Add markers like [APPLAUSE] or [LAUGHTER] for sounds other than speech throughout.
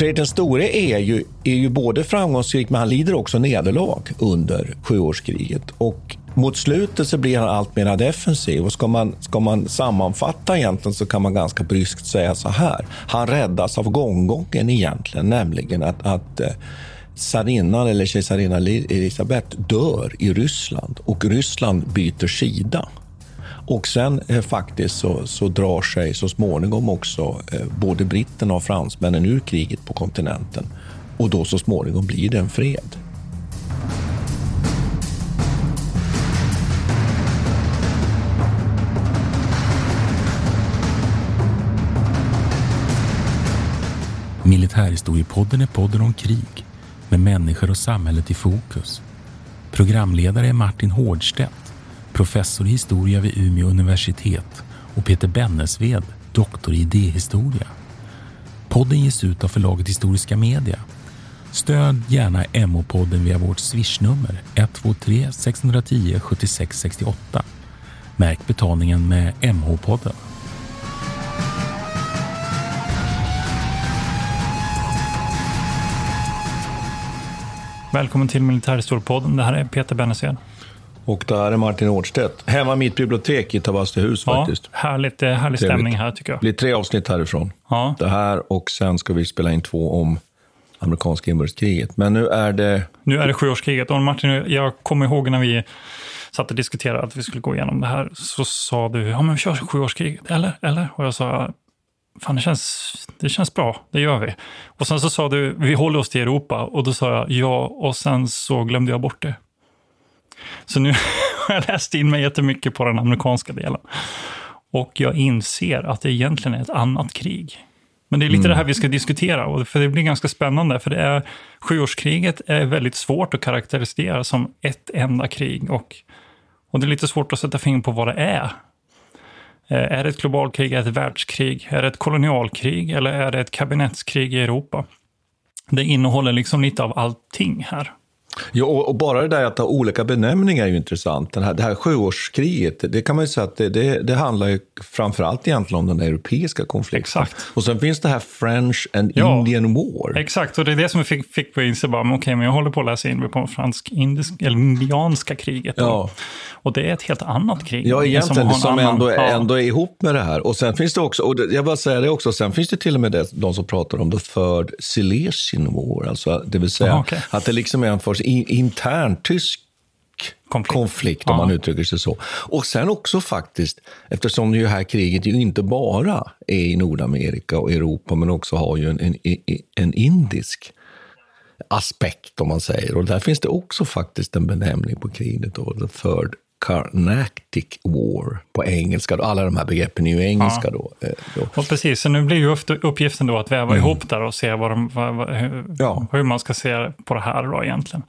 Fredrik den store är ju, är ju både framgångsrik, men han lider också nederlag under sjuårskriget. Och mot slutet så blir han allt mer defensiv. Och ska man, ska man sammanfatta egentligen så kan man ganska bryskt säga så här. Han räddas av gånggången egentligen, nämligen att, att eh, tsarinnan eller kejsarinnan Elisabeth dör i Ryssland och Ryssland byter sida. Och sen eh, faktiskt så, så, drar sig så småningom också eh, både britterna och fransmännen ur kriget på kontinenten. Och då så småningom blir det en fred. Militärhistoriepodden är podden om krig med människor och samhället i fokus. Programledare är Martin Hårdstedt professor i historia vid Umeå universitet och Peter Bennesved, doktor i idéhistoria. Podden ges ut av förlaget Historiska Media. Stöd gärna MH-podden via vårt swishnummer 123 610 76 68. Märk betalningen med MH-podden. Välkommen till Militärhistoriepodden. Det här är Peter Bennesved. Och det här är Martin Årdstedt. Hemma mitt bibliotek i Tavastehus ja, faktiskt. Härligt, härlig stämning här tycker jag. Det blir tre avsnitt härifrån. Ja. Det här och sen ska vi spela in två om amerikanska inbördeskriget. Men nu är det... Nu är det sjuårskriget. Och Martin, jag kommer ihåg när vi satt och diskuterade att vi skulle gå igenom det här. Så sa du, ja men vi kör sjuårskriget, eller? Eller? Och jag sa, fan det känns, det känns bra, det gör vi. Och sen så sa du, vi håller oss till Europa. Och då sa jag, ja, och sen så glömde jag bort det. Så nu [LAUGHS] har jag läst in mig jättemycket på den amerikanska delen. Och jag inser att det egentligen är ett annat krig. Men det är lite mm. det här vi ska diskutera, för det blir ganska spännande. För det är, sjuårskriget är väldigt svårt att karaktärisera som ett enda krig. Och, och det är lite svårt att sätta fingret på vad det är. Eh, är det ett globalkrig, är det ett världskrig, är det ett kolonialkrig eller är det ett kabinettskrig i Europa? Det innehåller liksom lite av allting här. Ja, och, bara det där att ha olika benämningar är ju intressant. Den här, det här sjuårskriget, det kan man ju säga att det, det, det handlar ju framförallt egentligen om den europeiska konflikten. Exakt. Och sen finns det här French and ja, Indian War. Exakt, och det är det som fick, fick mig inse bara, okej, okay, men jag håller på att läsa in mig på fransk-indiska, eller indianska kriget. Ja. Och det är ett helt annat krig. Ja, egentligen, som, som annan, ändå, ja. ändå är ihop med det här. Och sen finns det också, och jag vill säga det också, sen finns det till och med det, de som pratar om the third Silesian War, alltså det vill säga Aha, okay. att det liksom är en sorts intern tysk konflikt, konflikt om ja. man uttrycker sig så. Och sen också faktiskt, eftersom det här kriget ju inte bara är i Nordamerika och Europa, men också har ju en, en, en indisk aspekt, om man säger. Och där finns det också faktiskt en benämning på kriget, då, the third Carnatic War på engelska. Då. Alla de här begreppen är ju engelska ja. då, eh, då. Och precis, så nu blir ju uppgiften då att väva mm. ihop där och se vad de, vad, vad, hur, ja. hur, man ska se på det här då egentligen.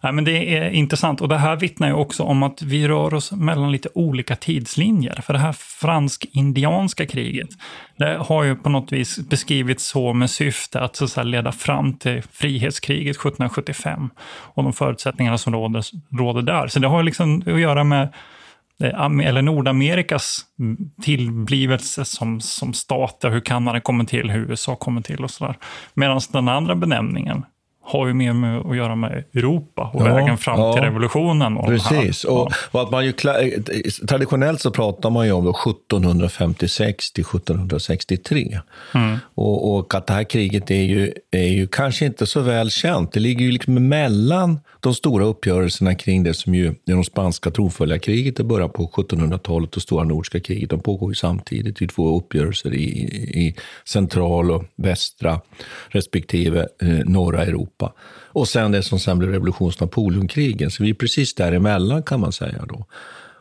Ja, men det är intressant och det här vittnar ju också om att vi rör oss mellan lite olika tidslinjer. För det här fransk-indianska kriget, det har ju på något vis beskrivits så med syfte att, så att leda fram till frihetskriget 1775 och de förutsättningarna som råder, råder där. Så det har liksom att göra med eh, eller Nordamerikas tillblivelse som, som stat, hur Kanada kommer till, hur USA kommer till och sådär. Medan den andra benämningen har ju mer med att göra med Europa och ja, vägen fram ja, till revolutionen. Och precis, och, och, att man ju, traditionellt så pratar man ju om 1756 till 1763. Mm. Och, och, att det här kriget är ju, är ju kanske inte så väl känt. Det ligger ju liksom mellan de stora uppgörelserna kring det som ju är de spanska tronföljarkriget i början på 1700-talet och stora nordiska kriget. De pågår ju samtidigt. Det är två uppgörelser i, i central och västra respektive eh, norra Europa. Europa. Och sen det som sen blev revolutions Napoleonkrigen. Så vi är precis däremellan kan man säga. då.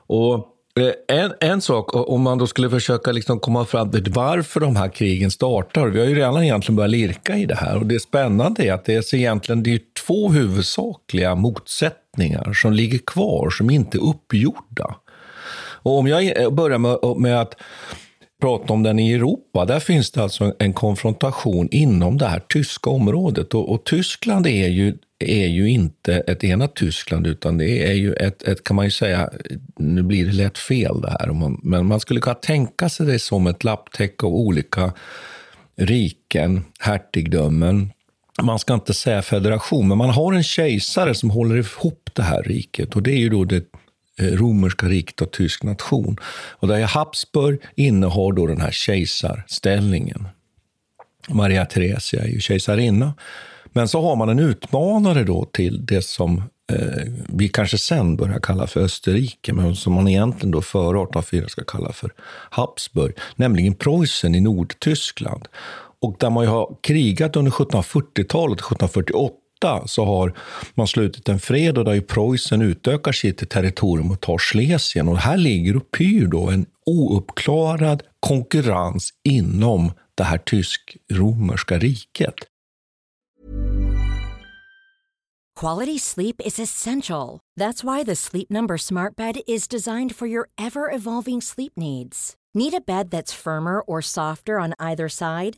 Och eh, en, en sak, om man då skulle försöka liksom komma fram till varför de här krigen startar. Vi har ju redan egentligen börjat lirka i det här. Och det spännande är att det är egentligen det är två huvudsakliga motsättningar som ligger kvar, som inte är uppgjorda. Och om jag börjar med, med att prata om den i Europa, där finns det alltså en konfrontation inom det här tyska området. Och, och Tyskland är ju, är ju inte ett enat Tyskland, utan det är ju ett, ett, kan man ju säga, nu blir det lätt fel det här, men man skulle kunna tänka sig det som ett lapptäcke av olika riken, hertigdömen, man ska inte säga federation, men man har en kejsare som håller ihop det här riket. Och det är ju då det Eh, romerska riket och tysk nation. Och där Habsburg innehar då den här kejsarställningen. Maria Theresia är ju kejsarinna. Men så har man en utmanare då till det som eh, vi kanske sen börjar kalla för Österrike, men som man egentligen då före 1804 ska kalla för Habsburg, nämligen Preussen i Nordtyskland. Och där man ju har krigat under 1740-talet, 1748 så har man slutit en fred och där Preussen utökar sitt territorium och tar Schlesien. Och här ligger och pyr då en ouppklarad konkurrens inom det här tysk-romerska riket. Quality sleep is essential. That's why the Sleep Number smart bed is designed for your ever-evolving sleep needs. Need a bed that's firmer or softer on either side?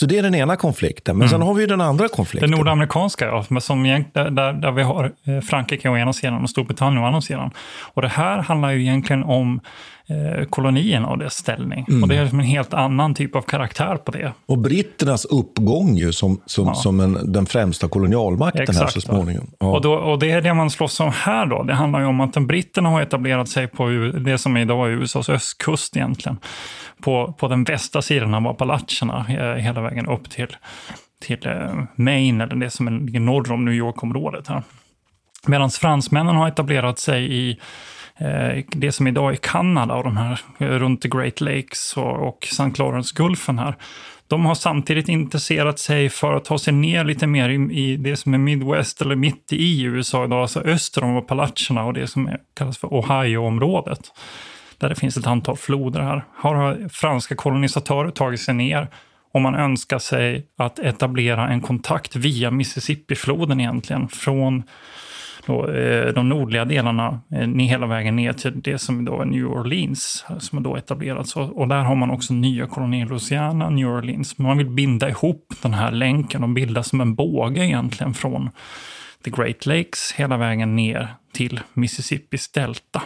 Så det är den ena konflikten. Men mm. sen har vi ju den andra konflikten. Den nordamerikanska, ja, som, där, där vi har eh, Frankrike å ena sidan och Storbritannien å andra sidan. Och det här handlar ju egentligen om kolonierna och dess ställning. Mm. Och det är liksom en helt annan typ av karaktär på det. Och britternas uppgång ju som, som, ja. som en, den främsta kolonialmakten Exakt, här så småningom. Ja. Och, då, och det är det man slåss om här då. Det handlar ju om att britterna har etablerat sig på det som idag är USAs östkust egentligen. På, på den västra sidan av Appalacherna, eh, hela vägen upp till, till eh, Maine, eller det som ligger norr om New York-området. Medan fransmännen har etablerat sig i Eh, Eh, det som idag är Kanada och de här eh, runt the Great Lakes och, och St. Lawrence-gulfen här. De har samtidigt intresserat sig för att ta sig ner lite mer i, i det som är Midwest eller mitt i USA idag, alltså öster om Appalacherna och det som är, kallas för Ohio-området. Där det finns ett antal floder här. Har franska kolonisatörer tagit sig ner och man önskar sig att etablera en kontakt via Mississippi-floden egentligen från då, eh, de nordliga delarna eh, hela vägen ner till det som då är New Orleans som har då etablerats. Och där har man också nya kolonier, Louisiana, New Orleans. Man vill binda ihop den här länken och bilda som en båge egentligen från the Great Lakes hela vägen ner till Mississippis delta.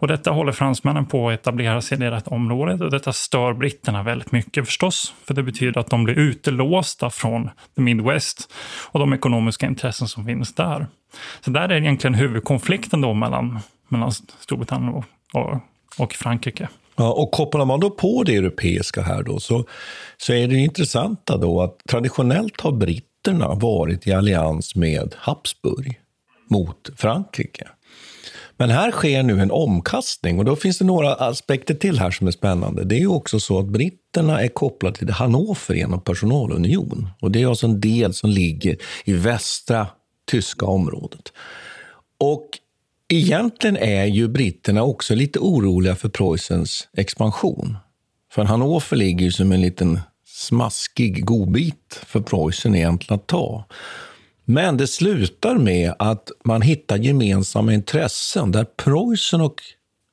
Och detta håller fransmännen på att etablera sig i det området och detta stör britterna väldigt mycket förstås. För det betyder att de blir utelåsta från the Midwest och de ekonomiska intressen som finns där. Så där är egentligen huvudkonflikten då mellan, mellan Storbritannien och, och, och Frankrike. Ja, och kopplar man då på det europeiska här då, så, så är det intressanta då att traditionellt har britterna varit i allians med Habsburg mot Frankrike. Men här sker nu en omkastning och då finns det några aspekter till här som är spännande. Det är också så att britterna är kopplade till Hannover genom personalunion. Och det är alltså en del som ligger i västra tyska området. Och egentligen är ju britterna också lite oroliga för Preussens expansion. För Hannover ligger ju som en liten smaskig godbit för Preussen egentligen att ta. Men det slutar med att man hittar gemensamma intressen där Preussen och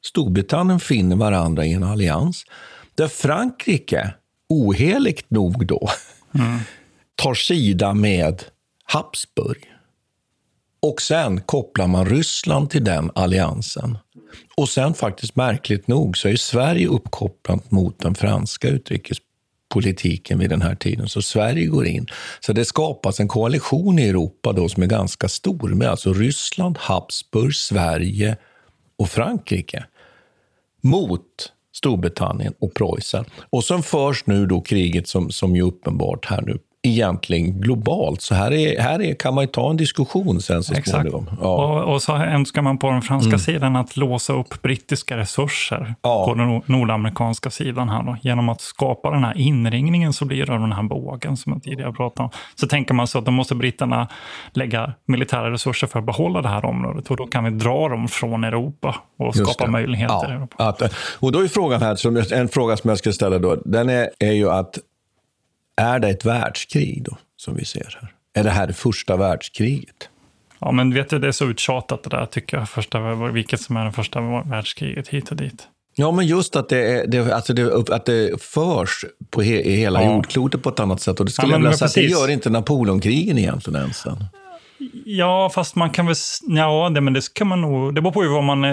Storbritannien finner varandra i en allians. Där Frankrike, oheligt nog då, mm. tar sida med Habsburg. Och sen kopplar man Ryssland till den alliansen. Och sen faktiskt märkligt nog så är Sverige uppkopplat mot den franska politiken vid den här tiden. Så Sverige går in. Så det skapas en koalition i Europa då som är ganska stor med alltså Ryssland, Habsburg, Sverige och Frankrike mot Storbritannien och Preussen. Och sen förs nu då kriget som, som ju uppenbart här nu egentligen globalt. Så här, är, här är, kan man ju ta en diskussion sen så Exakt. småningom. Ja. Och, och så önskar man på den franska mm. sidan att låsa upp brittiska resurser Ja. på den nordamerikanska sidan här då. Genom att skapa den här inringningen så blir det den här bågen som jag tidigare pratade om. Så tänker man så att då måste britterna lägga militära resurser för att behålla det här området och då kan vi dra dem från Europa och Just skapa det. möjligheter i Ja, Europa. att, och då är frågan här, som, en fråga som jag ska ställa då, den är, är ju att är det ett världskrig då, som vi ser här? Är det här det första världskriget? Ja, men vet du, det är så uttjatat det där tycker jag. Första, vilket som är det första världskriget hit och dit. Ja, men just att det, är, det, alltså det, att det förs på he, i hela Ja. jordklotet på ett annat sätt. Och det skulle Ja, jag men- vilja men säga att det gör inte Napoleonkrigen egentligen ens. Ja, fast man kan väl... Ja, det, men det kan man nog... Det beror på vad man, eh,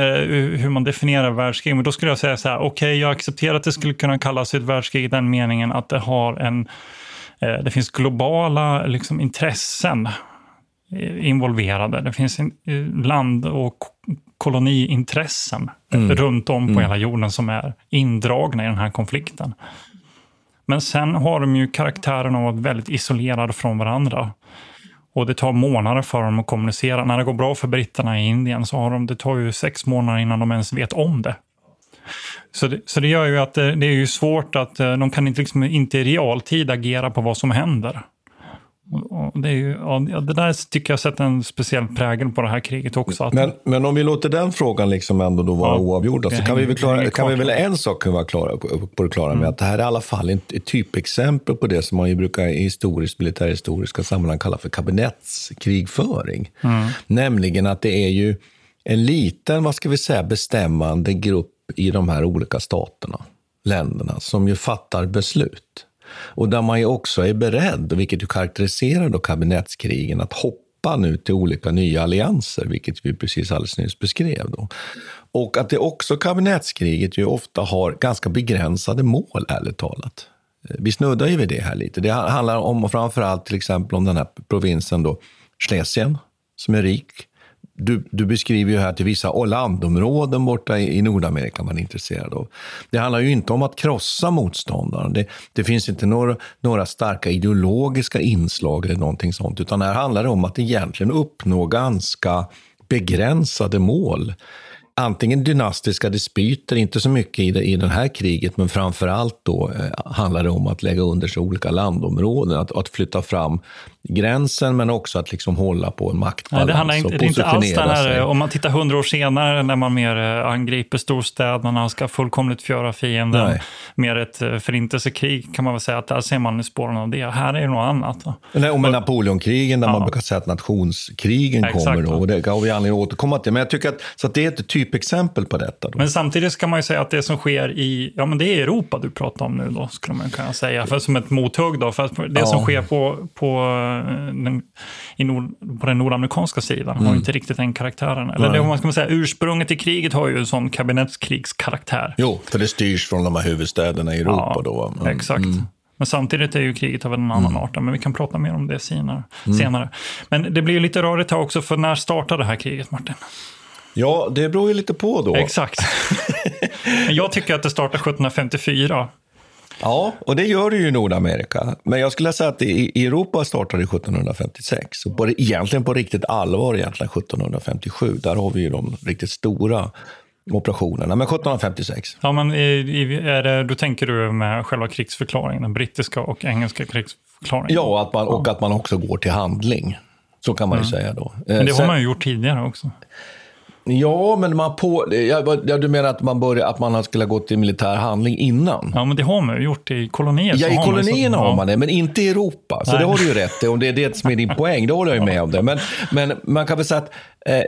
hur man definierar världskrig. Men då skulle jag säga så här, okej, jag accepterar att det skulle kunna kallas ett världskrig i den meningen att det har en... eh, Det finns globala liksom, intressen eh, involverade. Det finns land och ko- koloniintressen Mm. runt om på Mm. hela jorden som är indragna i den här konflikten. Men sen har de ju karaktären av att vara väldigt isolerade från varandra. Och det tar månader för dem att kommunicera. När det går bra för britterna i Indien så har de, det tar ju sex månader innan de ens vet om det. Så det, så det gör ju att det, det är ju svårt att eh, de kan inte, liksom, inte i realtid agera på vad som händer. Och, det, är ju, ja, det där tycker jag sätter en speciell prägel på det här kriget också. Men, men om vi låter den frågan liksom ändå då vara Ja, oavgjord, så kan vi väl, klara, kan vi väl en sak vara klara på, på det klara med, Mm. att det här är i alla fall ett, ett typexempel på det som man ju brukar i historiskt, militärhistoriska sammanhang kalla för kabinettskrigföring. Mm. Nämligen att det är ju en liten, vad ska vi säga, bestämmande grupp i de här olika staterna, länderna, som ju fattar beslut. Och där man ju också är beredd, vilket ju karaktäriserar då kabinettskrigen, att hoppa nu till olika nya allianser, vilket vi precis alldeles nyss beskrev. Då. Och att det också kabinettskriget ju ofta har ganska begränsade mål, ärligt talat. Eh, vi snuddar ju vid det här lite. Det handlar om framförallt till exempel om den här provinsen då, Schlesien, som är rik. Du, du beskriver ju här till vissa landområden borta i, i Nordamerika man är intresserad av. Det handlar ju inte om att krossa motståndaren. Det, det finns inte några, några starka ideologiska inslag eller någonting sånt, utan här handlar det om att egentligen uppnå ganska begränsade mål. Antingen dynastiska dispyter, inte så mycket i det, i det här kriget, men framför allt då eh, handlar det om att lägga under sig olika landområden, att, att flytta fram gränsen, men också att liksom hålla på en maktbalans Nej, det handlar inte, och det är inte alls den positionera här, om man tittar hundra år senare när man mer eh, angriper storstäderna, ska fullkomligt förgöra fienden, Nej. mer ett eh, förintelsekrig kan man väl säga att där ser man spåren av det. Här är det något annat. va? Nej, och med Napoleonkrigen, där Ja. man brukar säga att nationskrigen Exakt, kommer. Då, och det har vi anledning att återkomma till. Men jag tycker att, så att det är ett typexempel på detta. Då. Men samtidigt ska man ju säga att det som sker i, ja men det är Europa du pratar om nu då, skulle man kunna säga, för som ett mothugg då. För det Ja. som sker på, på den, i nord, på den nordamerikanska sidan. Mm. Har inte riktigt den karaktären. Eller det, man ska säga, ursprunget i kriget har ju en sån kabinettskriegskaraktär. Jo, för det styrs från de här huvudstäderna i Europa Ja, då. Mm. Exakt. Men samtidigt är ju kriget av en annan art, men vi kan prata mer om det senare. Mm. senare. Men det blir lite rörigt här också, för när startade det här kriget, Martin? Ja, det beror ju lite på då. Exakt. [LAUGHS] Jag tycker att det startade 1754. Ja, och det gör det ju i Nordamerika. Men jag skulle säga att i Europa startade det 1756. Och på, egentligen på riktigt allvar egentligen 1757. Där har vi ju de riktigt stora operationerna. Men 1756. Ja, men är det, då tänker du med själva krigsförklaringen, den brittiska och engelska krigsförklaringen? Ja, och att man, och att man också går till handling. Så kan man ju säga då. Mm. Men det har Sen- man ju gjort tidigare också. Ja, men man på, ja, du menar att man, börjar, att man skulle ha gått till militär handling innan? Ja, men det har man ju gjort i kolonier. Ja, i har man ju så- kolonierna har man det, men inte i Europa. Så Nej. det har du ju rätt i, och det är det som är din poäng. Det håller jag ju med om det. Men, men man kan väl säga att eh,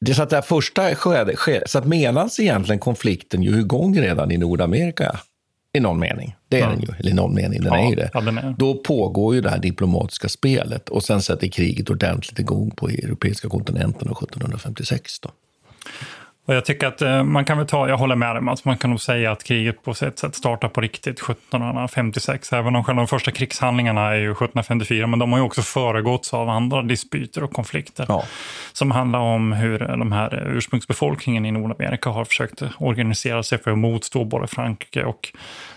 det så att det här första skedet, sker- så att medans egentligen konflikten ju igång redan i Nordamerika, i någon mening. Det är Ja. den ju, eller i någon mening, den Ja, är ju det. ja, är. Då pågår ju det här diplomatiska spelet och sen sätter kriget ordentligt igång på europeiska kontinenten 1756. Då. Och jag tycker att eh, man kan väl ta, jag håller med dig Mats, man kan nog säga att kriget på ett sätt startar på riktigt 1756. Även om själva de första krigshandlingarna är ju 1754, men de har ju också föregåtts av andra dispyter och konflikter. Ja. Som handlar om hur de här ursprungsbefolkningen i Nordamerika har försökt organisera sig för att motstå både Frankrike och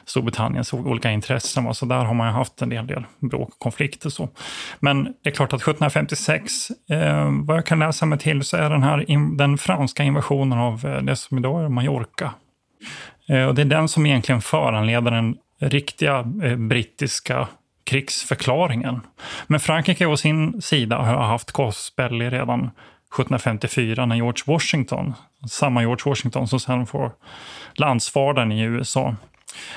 Storbritanniens olika intressen. va. Så där har man haft en del, del bråk och konflikter. Så. Men det är klart att 1756, eh, vad jag kan läsa mig till, så är den här in, den franska invasionen av eh, det som idag är Mallorca. Eh, och det är den som egentligen föranleder den riktiga eh, brittiska krigsförklaringen. Men Frankrike å sin sida har haft Cosbelly redan 1754 när George Washington, samma George Washington som sen får landsfadern i USA.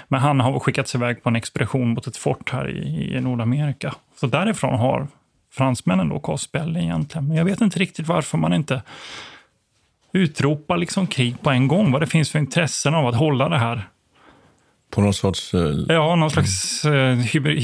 Men han har skickats iväg på en expedition mot ett fort här i, i Nordamerika. Så därifrån har fransmännen då Belli egentligen. Men jag vet inte riktigt varför man inte utropar liksom krig på en gång. Vad det finns för intressen av att hålla det här På någon sorts... eh, Ja, någon slags, eh,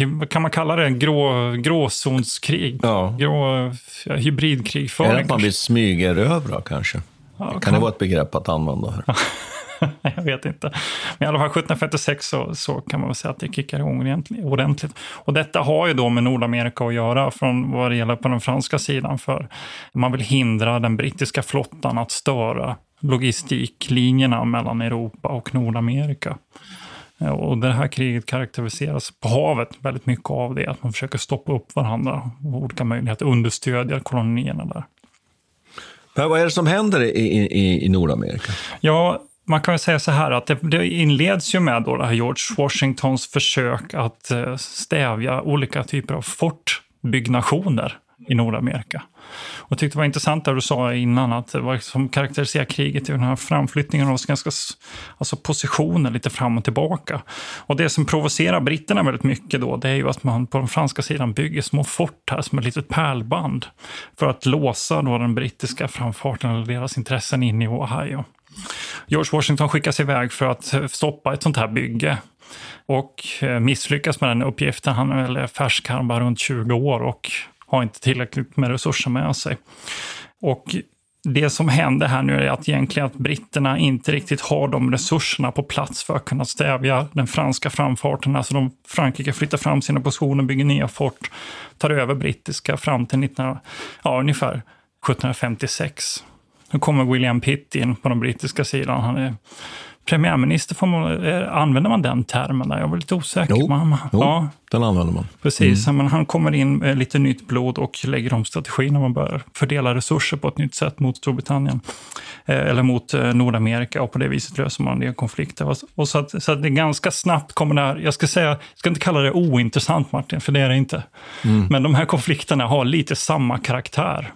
vad kan man kalla det, Grå, gråzonskrig? Ja. Grå, ja, hybridkrigföring. Är det att man kanske. vill smygerövra kanske? Ja, Kan det vara ett begrepp att använda här? [LAUGHS] [LAUGHS] Jag vet inte. Men i alla fall 1756 så, så kan man väl säga att det kickar igång ordentligt-. Och detta har ju då med Nordamerika att göra från vad det gäller på den franska sidan. För man vill hindra den brittiska flottan att störa logistiklinjerna mellan Europa och Nordamerika. Eh, Och det här kriget karaktäriseras på havet väldigt mycket av det. Att man försöker stoppa upp varandra och olika möjligheter att understödja kolonierna där. Men vad är det som händer i, i, i Nordamerika? Ja, man kan väl säga så här att det, det inleds ju med då det här George Washingtons försök att eh, stävja olika typer av fortbyggnationer i Nordamerika. Och jag tyckte det var intressant det du sa innan, att det var som karaktäriserar kriget i den här framflyttningen av alltså positioner lite fram och tillbaka. Och det som provocerar britterna väldigt mycket då, det är ju att man på den franska sidan bygger små fort här som ett litet pärlband för att låsa då den brittiska framfarten eller deras intressen in i Ohio. George Washington skickas iväg för att stoppa ett sånt här bygge och eh, misslyckas med den uppgiften. Han är väl färsk, han är bara runt 20 år och har inte tillräckligt med resurser med sig. Och det som händer här nu är att egentligen att britterna inte riktigt har de resurserna på plats för att kunna stävja den franska framfarten. Alltså de, Frankrike flyttar fram sina positioner, bygger nya fort, tar över brittiska fram till 19, ja, ungefär 1756. Nu kommer William Pitt in på den brittiska sidan. Han är premiärminister, får man, eh, använder man den termen? Där? Jag var lite osäker. Jo, Man, jo ja, den använder man. precis. Men han kommer in med lite nytt blod och lägger om strategin när man börjar fördela resurser på ett nytt sätt mot Storbritannien. Eh, eller mot eh, Nordamerika och på det viset löser man en del konflikter. Och, så, att, så att det ganska snabbt kommer det här, jag ska säga, jag ska inte kalla det ointressant Martin, för det är det inte. Men de här konflikterna har lite samma karaktär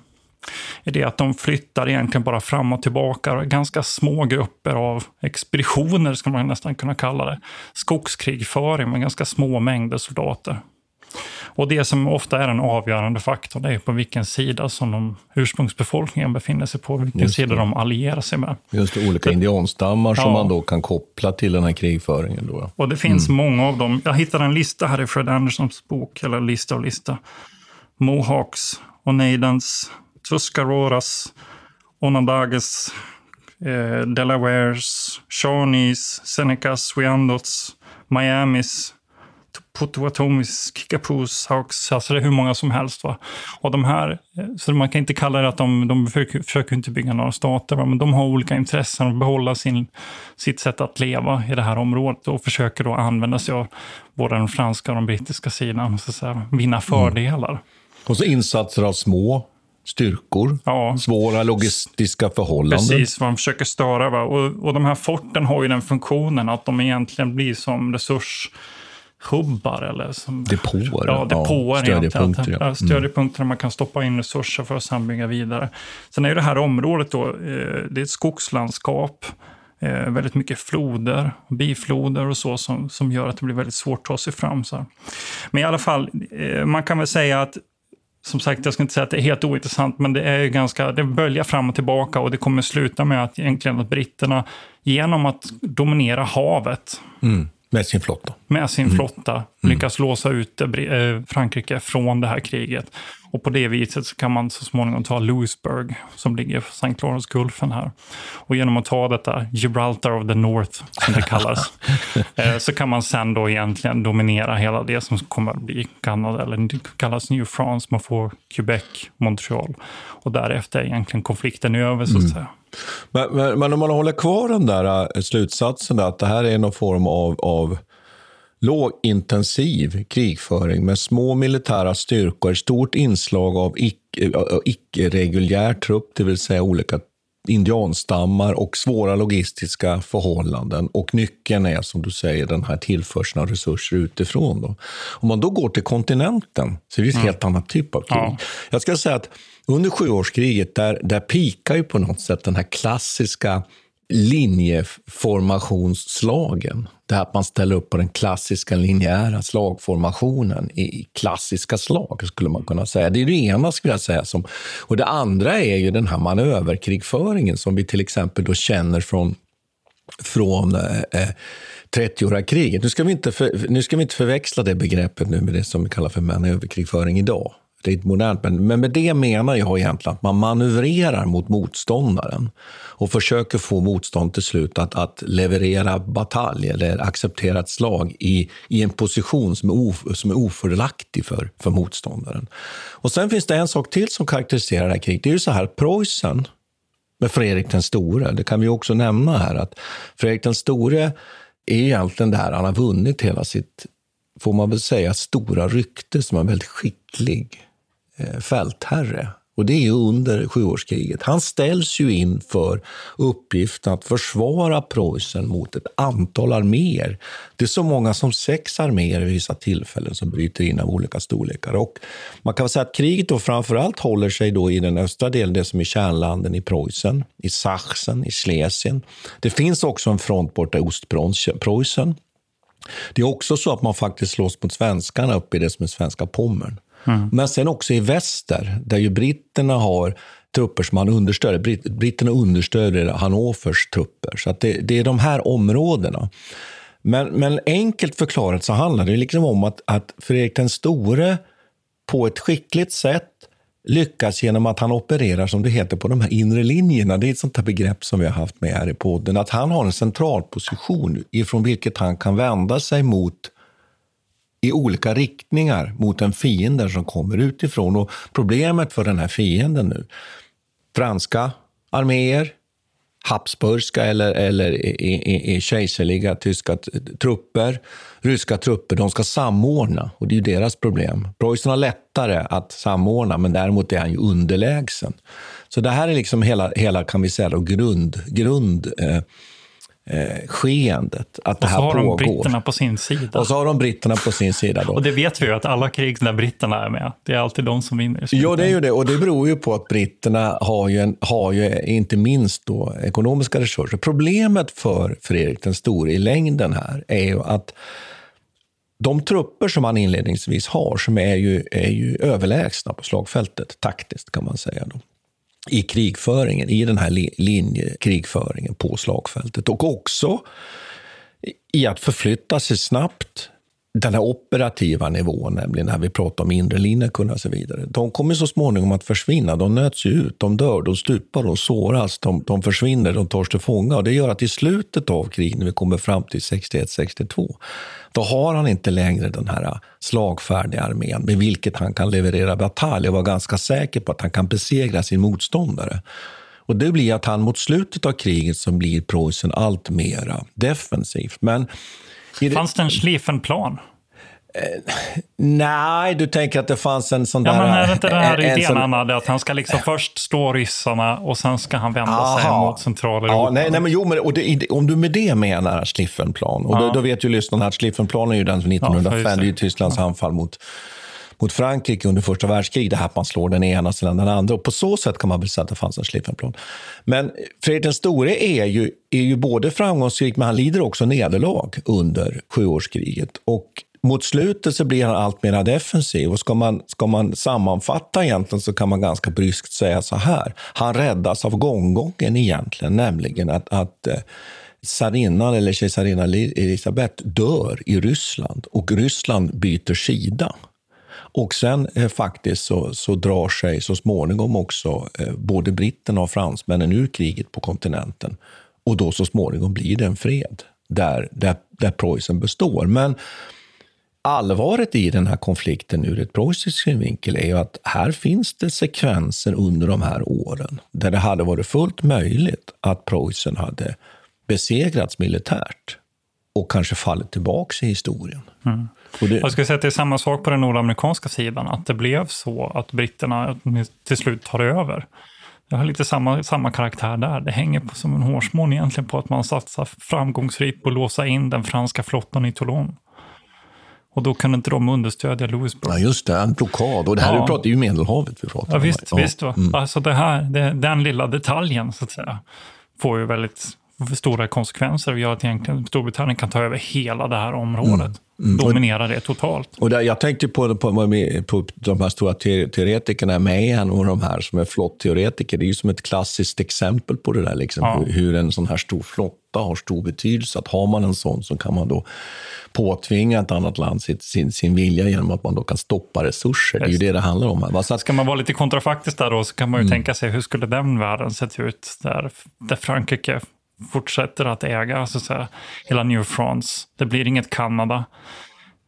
är det att de flyttar egentligen bara fram och tillbaka. Ganska små grupper av expeditioner, ska man nästan kunna kalla det. Skogskrigföring med ganska små mängder soldater. Och det som ofta är den avgörande faktorn det är på vilken sida som de ursprungsbefolkningen befinner sig på, vilken det. sida de allierar sig med. Just det, olika indianstammar som Ja. man då kan koppla till den här krigföringen. Då. Och det finns många av dem. Jag hittade en lista här i Fred Andersons bok, eller lista och lista. Mohawks, Oneidans, Tuscaroras, Onondagas, eh, Delawares, Shawnees, Senecas, Wyandots, Miamis, Potawatomis, Kickapoos, Hawks, alltså det är hur många som helst. Va? Och de här, eh, så man kan inte kalla det att de, de försöker, försöker inte bygga några stater, va? men de har olika intressen och behålla sin, sitt sätt att leva i det här området och försöker då använda sig av både den franska och den brittiska sidan, så att säga, vinna fördelar. Mm. Och så insatser av små styrkor, ja. svåra logistiska förhållanden. Precis, vad de försöker störa. Va? Och, och de här forten har ju den funktionen att de egentligen blir som resurs hubbar eller som, depåer. Ja, depåer ja, stödjepunkter. Ja. Stödjepunkter där man kan stoppa in resurser för att sedan bygga vidare. Sen är ju det här området då, eh, det är ett skogslandskap. Eh, väldigt mycket floder, bifloder och så som, som gör att det blir väldigt svårt att ta sig fram. Så här. Men i alla fall, eh, man kan väl säga att som sagt, jag ska inte säga att det är helt ointressant, men det är ju ganska, det böljar fram och tillbaka och det kommer sluta med att egentligen att britterna, genom att dominera havet, mm. Med sin flotta. Med sin mm. flotta. Lyckas låsa ut eh, Frankrike från det här kriget. Och på det viset så kan man så småningom ta Louisburg, som ligger på St. Lawrence-gulfen här. Och genom att ta detta Gibraltar of the North, som det kallas, [LAUGHS] eh, så kan man sen då egentligen dominera hela det som kommer att bli Kanada, eller kallas New France, man får Quebec, Montreal. Och därefter är egentligen konflikten över, så att mm. säga. Men, men, men, om man håller kvar den där äh, slutsatsen där, att det här är någon form av, av lågintensiv krigföring med små militära styrkor, stort inslag av icke-reguljär trupp, det vill säga olika indianstammar och svåra logistiska förhållanden. Och nyckeln är, som du säger, den här tillförseln av resurser utifrån. Då. Om man då går till kontinenten så är det ett mm. helt annat typ av krig. Ja. Jag ska säga att under sjuårskriget, där, där pikar ju på något sätt den här klassiska linjeformationsslagen. Det här att man ställer upp på den klassiska linjära slagformationen i klassiska slag, skulle man kunna säga. Det är det ena, skulle jag säga. Som, och det andra är ju den här manöverkrigföringen som vi till exempel då känner från, från eh, eh 30-åriga kriget. Nu ska, vi inte för, nu ska vi inte förväxla det begreppet nu med det som vi kallar för manöverkrigföring idag det modernt. Men, men med det menar jag egentligen att man manövrerar mot motståndaren och försöker få motstånd till slut att, att leverera batalj eller acceptera ett slag i, i en position som är, of, som är ofördelaktig för, för motståndaren. Och Sen finns det en sak till som karaktäriserar det här kriget. Det är ju så här, Preussen med Fredrik den store, det kan vi också nämna här, att Fredrik den store är egentligen där han har vunnit hela sitt, får man väl säga, stora rykte som en väldigt skicklig Eh, fältherre. Och det är under sjuårskriget. Han ställs ju inför uppgiften att försvara Preussen mot ett antal arméer. Det är så många som sex arméer vid vissa tillfällen som bryter in av olika storlekar. Och man kan säga att kriget då framförallt håller sig då i den östra delen, det som är kärnlanden i Preussen, i Sachsen, i Schlesien. Det finns också en front borta i Ostpreussen. Det är också så att man faktiskt slåss mot svenskarna uppe i det som är svenska Pommern. Mm. Men sen också i väster, där ju britterna har trupper som han understöder. Brit britterna understöder Hannovers trupper. Så att det, det, är de här områdena. Men, men enkelt förklarat så handlar det liksom om att, att Fredrik den store på ett skickligt sätt lyckas genom att han opererar, som det heter, på de här inre linjerna. Det är ett sånt här begrepp som vi har haft med här i podden. Att han har en central position ifrån vilket han kan vända sig mot i olika riktningar mot en fiende som kommer utifrån. Och problemet för den här fienden nu, franska arméer, habsburgska eller, eller i, i, i kejserliga tyska trupper, ryska trupper, de ska samordna. Och det är ju deras problem. Preussen har lättare att samordna, men däremot är han ju underlägsen. Så det här är liksom hela, hela kan vi säga, då, grund, grund eh, eh, skeendet. Att det här pågår. Och så har de britterna på sin sida. Och så har de britterna på sin sida. Då. och det vet vi ju att alla krig där britterna är med, det är alltid de som vinner. Ja, det är ju det. Och det beror ju på att britterna har ju, en, har ju inte minst då ekonomiska resurser. Problemet för Fredrik den store i längden här är ju att de trupper som han inledningsvis har, som är ju, är ju överlägsna på slagfältet taktiskt kan man säga. Då i krigföringen, i den här linjekrigföringen på slagfältet. Och också i att förflytta sig snabbt, den här operativa nivån, nämligen när vi pratar om inre linjekunna och så vidare, de kommer så småningom att försvinna. De nöts ut, de dör, de stupar, de såras, de, de försvinner, de tas till fånga. Och det gör att i slutet av kriget, när vi kommer fram till 61-62, då har han inte längre den här slagfärdiga armén med vilket han kan leverera batalj och vara ganska säker på att han kan besegra sin motståndare. Och det blir att han mot slutet av kriget så blir Preussen allt mera defensivt. Men Fanns det en Schlieffenplan? Eh, [LAUGHS] nej, du tänker att det fanns en sån ja, där... Men är det inte den här en, idén sån... han hade, att han ska liksom först slå ryssarna och sen ska han vända Aha. sig mot Centraleuropa? Ja, nej, nej, men jo, men, och det, om du med det menar Schlieffenplan, och ja. då, då, vet ju lyssnarna att Schlieffenplanen är ju den från 1905, ja, det är Tysklands ja. anfall mot mot Frankrike under första världskriget, det här att man slår den ena sedan den andra. Och på så sätt kan man väl säga att det fanns en Schlieffenplan. Men Fredrik den store är ju, är ju både framgångsrik, men han lider också nederlag under sjuårskriget. Och mot slutet så blir han allt mer defensiv. Och ska man, ska man sammanfatta egentligen så kan man ganska bryskt säga så här. Han räddas av gånggången egentligen, nämligen att, att eh, tsarinnan eller kejsarinnan Elisabeth dör i Ryssland och Ryssland byter sida. Och sen eh, faktiskt så, så drar sig så småningom också eh, både britterna och fransmännen ur kriget på kontinenten. Och då så småningom blir det en fred där, där, där Preussen består. Men allvaret i den här konflikten ur ett preussiskt synvinkel är ju att här finns det sekvenser under de här åren där det hade varit fullt möjligt att Preussen hade besegrats militärt och kanske fallit tillbaka i historien. Mm. Det... Jag skulle säga att det är samma sak på den nordamerikanska sidan, att det blev så att britterna till slut tar över. Det har lite samma, samma karaktär där. Det hänger på, som en hårsmån egentligen på att man satsar framgångsrikt på att låsa in den franska flottan i Toulon. Och då kunde inte de understödja Louisburg. Ja, just det. En blockad. Och det här ja. pratar ju Medelhavet vi pratar ja, visst, om. Ja. visst. Va? Mm. Alltså det här, det, den lilla detaljen, så att säga, får ju väldigt stora konsekvenser och gör att egentligen Storbritannien kan ta över hela det här området. Mm. Mm. Dominera det totalt. Och där, jag tänkte på, på, på de här stora teoretikerna, Mahan och de här som är flottteoretiker. Det är ju som ett klassiskt exempel på det där, liksom, ja. hur, hur en sån här stor flotta har stor betydelse. Att har man en sån så kan man då påtvinga ett annat land sitt, sin, sin vilja genom att man då kan stoppa resurser. Det är ju det det handlar om. Här. Så att, Ska man vara lite kontrafaktisk där då, så kan man ju mm. tänka sig hur skulle den världen sett ut där, där Frankrike fortsätter att äga alltså så att säga, hela New France. Det blir inget Kanada.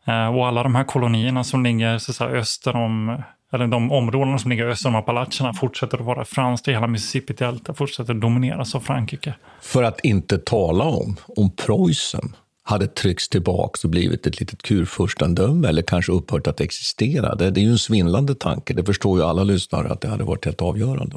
Eh, och alla de här kolonierna som ligger så att säga, öster om, eller de områden som ligger öster om Appalacherna fortsätter att vara franskt. Hela Mississippi-delta fortsätter att domineras av Frankrike. För att inte tala om om Preussen hade tryckts tillbaka och blivit ett litet kurfurstendöme eller kanske upphört att existera. Det, det är ju en svindlande tanke. Det förstår ju alla lyssnare att det hade varit helt avgörande.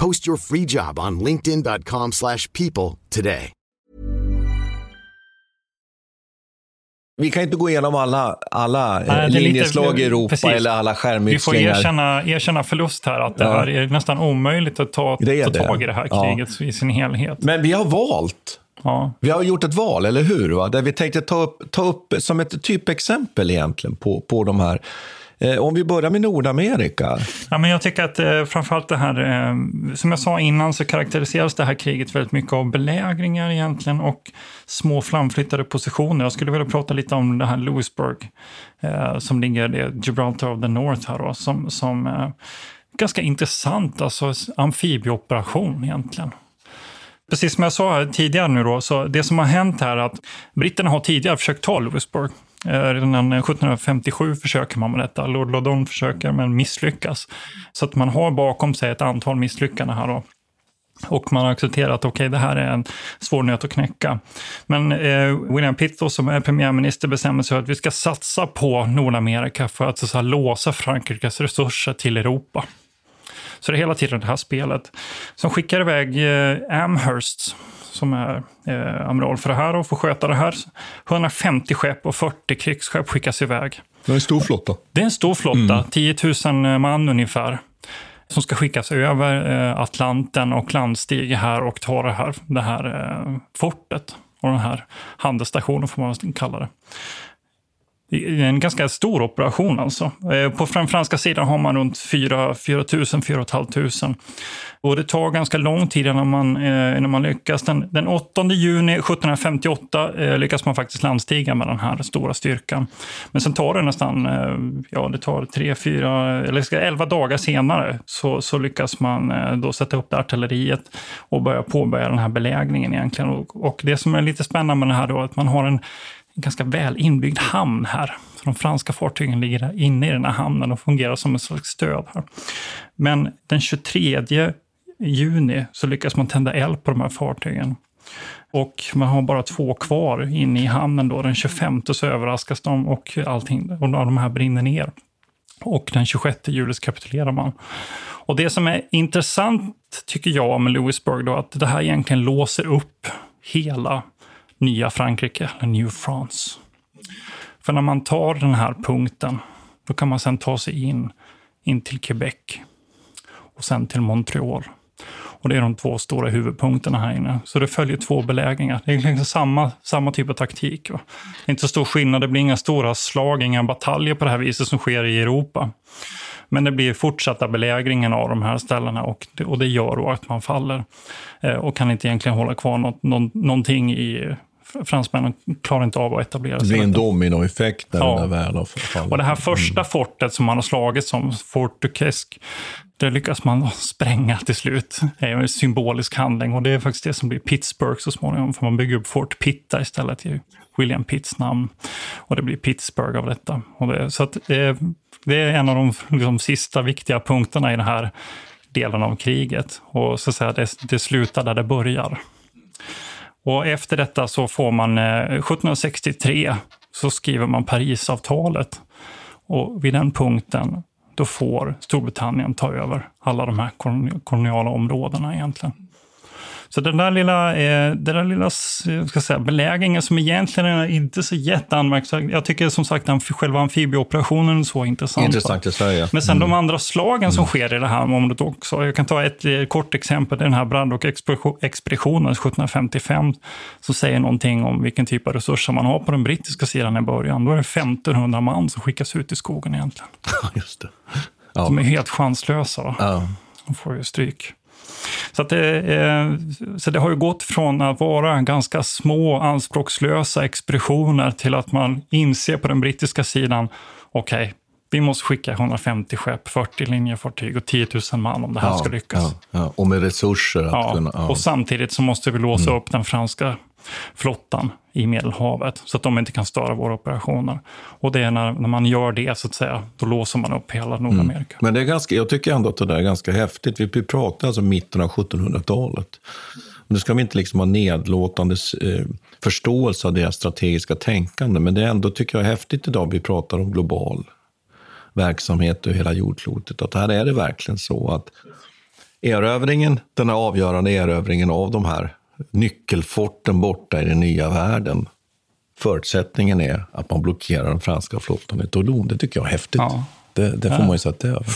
Post your free job on linkedin.com slash people today. vi kan inte gå igenom alla, alla Nej, linjeslag lite- i Europa precis. eller alla Vi får skärmytslingar. erkänna, erkänna förlust här, att det Ja. här är nästan omöjligt att ta, Det ta det. tag i det här Ja. kriget i sin helhet. Men vi har valt. Ja. Vi har gjort ett val, eller hur? Va? Där vi tänkte ta upp, ta upp som ett typexempel egentligen på, på de här. Eh, om vi börjar med Nordamerika. Ja, men jag tycker att eh, framförallt det här, eh, som jag sa innan så karaktäriseras det här kriget väldigt mycket av belägringar egentligen och små framflyttade positioner. Jag skulle vilja prata lite om det här Lewisburg eh, som ligger i Gibraltar of the North här då, som, som eh, ganska intressant, alltså amfibieoperation egentligen. Precis som jag sa tidigare nu då, så det som har hänt här är att britterna har tidigare försökt ta Lewisburg. Eh, redan 1757 eh, försöker man med detta. Lord Loudon försöker men misslyckas. Så att man har bakom sig ett antal misslyckanden här då. Och man har accepterat att okay, det här är en svår nöt att knäcka. Men eh, William Pitt då, som är premiärminister bestämmer sig för att vi ska satsa på Nordamerika för att så att låsa Frankrikes resurser till Europa. Så det är hela tiden det här spelet. Som skickar iväg eh, Amherst, som är eh, amiral för det här och får sköta det här. 150 skepp och 40 krigsskepp skickas iväg. Det är en stor flotta. Det är en stor flotta, 10 000 man ungefär, som ska skickas över eh, Atlanten och landstiga här och ta det här, det här eh, fortet och den här handelsstationen får man kalla det. Det är en ganska stor operation alltså. Eh, på den franska sidan har man runt 4 000, 4 500. Och det tar ganska lång tid innan man, eh, innan man lyckas. Den, den 8 juni 1758 eh, lyckas man faktiskt landstiga med den här stora styrkan. Men sen tar det nästan, eh, ja det tar tre, fyra, eller ska- elva dagar senare så, så lyckas man då sätta upp det artilleriet och börja påbörja den här belägringen egentligen. Och, och det som är lite spännande med det här då är att man har en en ganska väl inbyggd hamn här. Så de franska fartygen ligger inne i den här hamnen och fungerar som ett slags stöd här. Men den 23 juni så lyckas man tända eld på de här fartygen. Och man har bara två kvar inne i hamnen då. Den 25 så överraskas de och allting, och de här brinner ner. Och den 26 juli så kapitulerar man. Och det som är intressant tycker jag med Lewisburg då, att det här egentligen låser upp hela nya Frankrike, eller New France. För när man tar den här punkten, då kan man sen ta sig in, in till Quebec och sen till Montreal. Och det är de två stora huvudpunkterna här inne. Så det följer två belägringar. Det är liksom samma, samma typ av taktik. Va? Det är inte så stor skillnad, det blir inga stora slag, inga bataljer på det här viset som sker i Europa. Men det blir fortsatta belägringen av de här ställena och det, och det gör då att man faller. Eh, och kan inte egentligen hålla kvar något, någon, någonting i... Fransmännen klarar inte av att etablera Det sig. blir en dominoeffekt när Ja. den där väl har fallit. Och det här första fortet som man har slagit som Fort Duquesne, det lyckas man spränga till slut. Det är en symbolisk handling och det är faktiskt det som blir Pittsburgh så småningom, för man bygger upp Fort Pitt där istället, i William Pitts namn. Och det blir Pittsburgh av detta. Det, så det, det är en av de liksom, sista viktiga punkterna i den här delen av kriget. Och så att säga, det, det slutar där det börjar. Och efter detta så får man, eh, 1763 så skriver man Parisavtalet. Och vid den punkten då får Storbritannien ta över alla de här koloniala områdena egentligen. Så den där lilla, eh, den där lilla jag ska säga, belägringen som egentligen är inte så jätteanmärkningsvärd. Jag tycker som sagt att själva amfibieoperationen är så intressant. Intressant i Sverige. Men sen de Mm. andra slagen som sker i det här området också. Jag kan ta ett eh, kort exempel, den här Braddock-expeditionen 1755 som säger någonting om vilken typ av resurser man har på den brittiska sidan i början. Då är det 1500 man som skickas ut i skogen egentligen. [LAUGHS] Just det. De är helt chanslösa. Va? Ja. De får ju stryk. Så, det, eh, så det har ju gått från att vara ganska små anspråkslösa expeditioner till att man inser på den brittiska sidan, okej, vi måste skicka 150 skepp, 40 linjefartyg och 10 000 man om det här Ja, ska lyckas. Ja, ja. Och med resurser att kunna... Och samtidigt så måste vi låsa upp den franska flottan i Medelhavet så att de inte kan störa våra operationer. Och det är när, när man gör det, så att säga, då låser man upp hela Nordamerika. Mm. Men det är ganska, jag tycker ändå att det där är ganska häftigt. Vi pratar alltså mitten av 1700-talet. Nu ska vi inte liksom ha nedlåtande eh, förståelse av deras strategiska tänkande, men det är ändå, tycker jag, häftigt idag vi pratar om global verksamhet över hela jordklotet. Att här är det verkligen så att erövringen, den här avgörande erövringen av de här nyckelforten borta i den nya världen förutsättningen är att man blockerar den franska flottan i Toulon. Det tycker jag är häftigt. Ja. Det, det får Ja. man ju sätta över.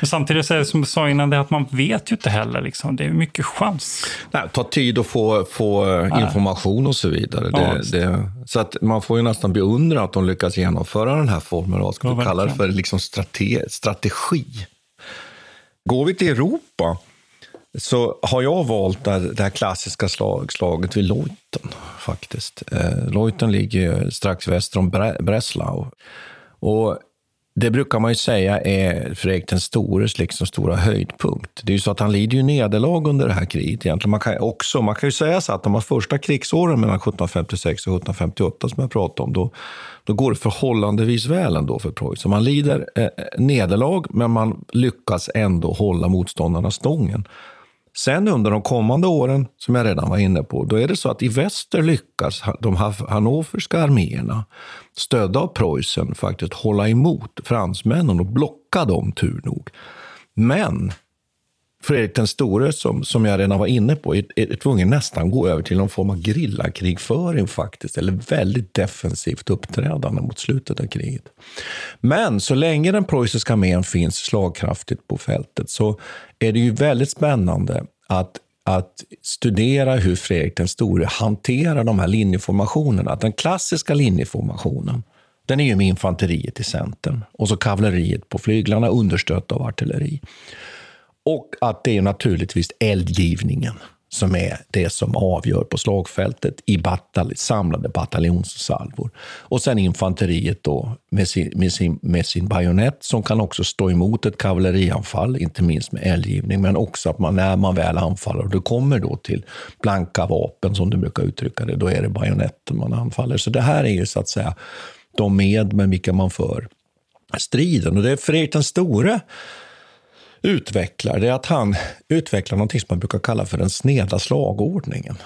Men samtidigt så är det som du sa innan, det att man vet ju inte heller. Liksom. Det är mycket chans. Nej, ta tid att få, få Nej. information och så vidare. Ja, Det, det, så att man får ju nästan beundra att de lyckas genomföra den här formen av, ska Ja, kalla det för liksom strate, strategi. Går vi till Europa så har jag valt det, här klassiska slag, slaget vid Leuten. faktiskt. Eh, Leuten ligger strax väster om Breslau. Och det brukar man ju säga är Fredrik den stores liksom stora höjdpunkt. Det är ju så att han lider ju nederlag under det här kriget. Egentligen. Man, kan också, man kan ju säga så att de här första krigsåren mellan 1756 och 1758 som jag pratade om, då, då går det förhållandevis väl ändå för Preussen. Man lider eh, eh, nederlag, men man lyckas ändå hålla motståndarna stången. Sen under de kommande åren, som jag redan var inne på, då är det så att i väster lyckas de hannoverska arméerna, stödda av Preussen, faktiskt hålla emot fransmännen och blocka dem, tur nog. Men Fredrik den store, som, som jag redan var inne på, är, är tvungen nästan gå över till någon form av grillakrigföring faktiskt, eller väldigt defensivt uppträdande mot slutet av kriget. Men så länge den preussiska armén finns slagkraftigt på fältet så är det ju väldigt spännande att att studera hur Fredrik den store hanterar de här linjeformationerna. Den klassiska linjeformationen, den är ju med infanteriet i centrum och så kavalleriet på flyglarna understött av artilleri. Och att det är naturligtvis eldgivningen som är det som avgör på slagfältet i batal samlade bataljonssalvor. Och sen infanteriet då med sin, med, sin, med sin bajonett som kan också stå emot ett kavallerianfall, inte minst med eldgivning, men också att man när man väl anfaller och det kommer då till blanka vapen som du brukar uttrycka det, då är det bajonetten man anfaller. Så det här är ju så att säga de med med vilka man för striden. Och det är Fredrik den store utvecklar, det är att han utvecklar något som man brukar kalla för den sneda slagordningen.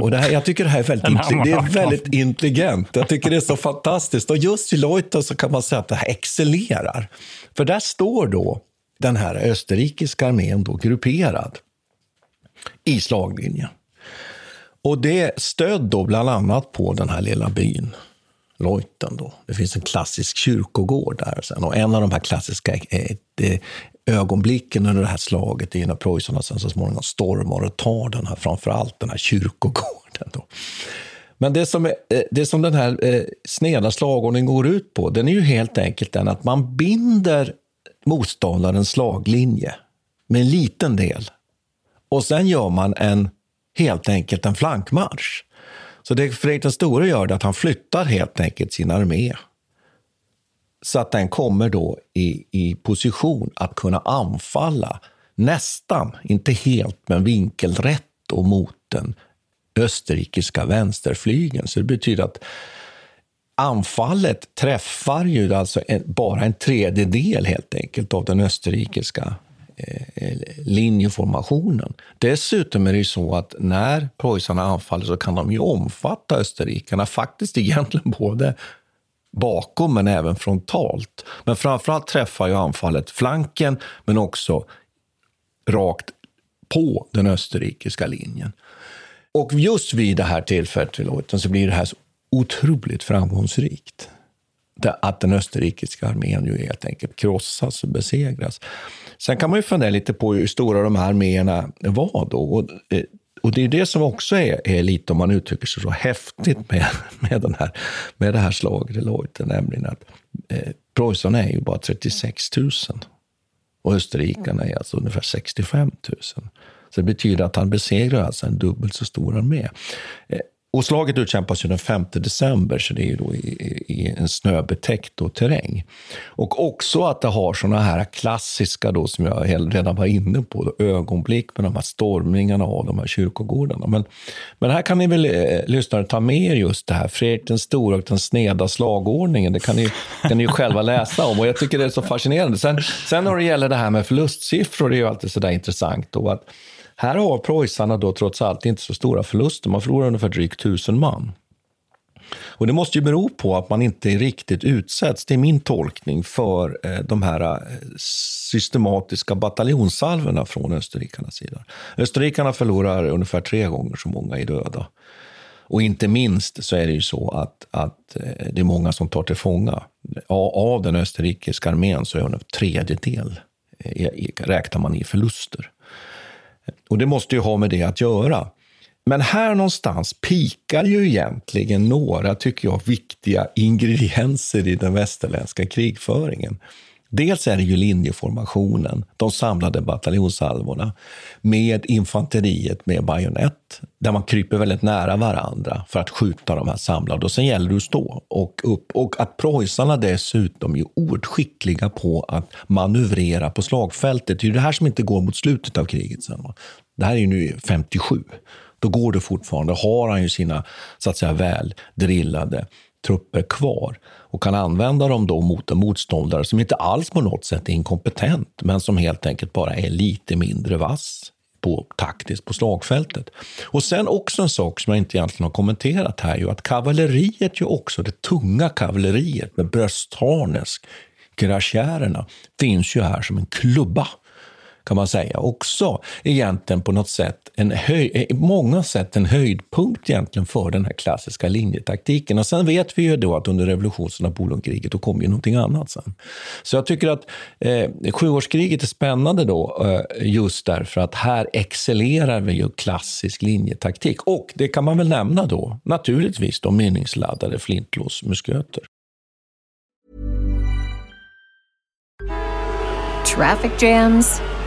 Och det här, jag tycker det här är väldigt, Den har intelli- man det är väldigt intelligent. Jag tycker det är så fantastiskt. Och just i Leuten så kan man säga att det här excellerar. För där står då den här österrikiska armén då grupperad i slaglinjen. Och det stöd då bland annat på den här lilla byn Leuten. Då. Det finns en klassisk kyrkogård där. Sen. Och en av de här klassiska eh, eh, ögonblicken under det här slaget är när preussarna sen så småningom stormar och tar den här, framförallt den här kyrkogården. Då. Men det som, är, eh, det som den här eh, sneda slagordningen går ut på, den är ju helt enkelt den att man binder motståndarens slaglinje med en liten del. Och sen gör man en, helt enkelt en flankmarsch. Så det Fredrik den store gör är att han flyttar helt enkelt sin armé så att den kommer då i, i position att kunna anfalla nästan, inte helt, men vinkelrätt och mot den österrikiska vänsterflygeln. Så det betyder att anfallet träffar ju alltså en, bara en tredjedel helt enkelt av den österrikiska eh, eh linjeformationen. Dessutom är det ju så att när preussarna anfaller så kan de ju omfatta österrikarna, faktiskt egentligen både bakom men även frontalt. Men framförallt träffar ju anfallet flanken men också rakt på den österrikiska linjen. Och just vid det här tillfället så blir det här så otroligt framgångsrikt. Att den österrikiska armén ju helt enkelt krossas och besegras. Sen kan man ju fundera lite på hur stora de här arméerna var då. Och, eh, och det är det som också är, är lite, om man uttrycker sig så, häftigt med, med, den här, med det här slaget i Leuten, nämligen att eh, preussarna är ju bara 36 000 och österrikarna är alltså ungefär 65 000. Så det betyder att han besegrar alltså en dubbelt så stor armé. Eh, och slaget utkämpas ju den 5 december, så det är ju då i, i en snöbetäckt då terräng. Och också att det har såna här klassiska, då, som jag redan var inne på, då, ögonblick med de här stormningarna av de här kyrkogårdarna. Men, men här kan ni väl, eh, lyssnare, ta med er just det här, Fredrik den stora och den sneda slagordningen. Det kan ni, kan ni ju själva läsa om och jag tycker det är så fascinerande. Sen, sen när det gäller det här med förlustsiffror, det är ju alltid sådär intressant. Då, att här har preussarna då trots allt inte så stora förluster. Man förlorar ungefär drygt tusen man. Och det måste ju bero på att man inte riktigt utsätts, det är min tolkning, för eh, de här eh, systematiska bataljonssalvorna från österrikarnas sida. Österrikarna förlorar ungefär tre gånger så många i döda. Och inte minst så är det ju så att, att eh, det är många som tar till fånga. Av den österrikiska armén så är en tredjedel räknar man i förluster. Och det måste ju ha med det att göra. Men här någonstans pikar ju egentligen några, tycker jag, viktiga ingredienser i den västerländska krigföringen. Dels är det ju linjeformationen, de samlade bataljonssalvorna med infanteriet med bajonett, där man kryper väldigt nära varandra för att skjuta de här samlade. Och sen gäller det att stå och upp. Och att preussarna dessutom är oerhört skickliga på att manövrera på slagfältet. Det är ju det här som inte går mot slutet av kriget. Sen. Det här är ju nu 57. Då går det fortfarande. Har han ju sina så att säga, väl drillade trupper kvar och kan använda dem då mot en motståndare som inte alls på något sätt är inkompetent, men som helt enkelt bara är lite mindre vass på, taktiskt på slagfältet. Och sen också en sak som jag inte egentligen har kommenterat här, ju att kavalleriet, ju också det tunga kavalleriet med bröstharnes, gräschärerna, finns ju här som en klubba kan man säga. Också egentligen på något sätt en höj, eh, i många sätt en höjdpunkt egentligen för den här klassiska linjetaktiken. Och sen vet vi ju då att under revolutionen och Napoleonkriget, då kom ju någonting annat sen. Så jag tycker att eh, sjuårskriget är spännande då, eh, just därför att här excellerar vi ju klassisk linjetaktik. Och det kan man väl nämna då, naturligtvis de meningsladdade flintlåsmusköter. Traffic jams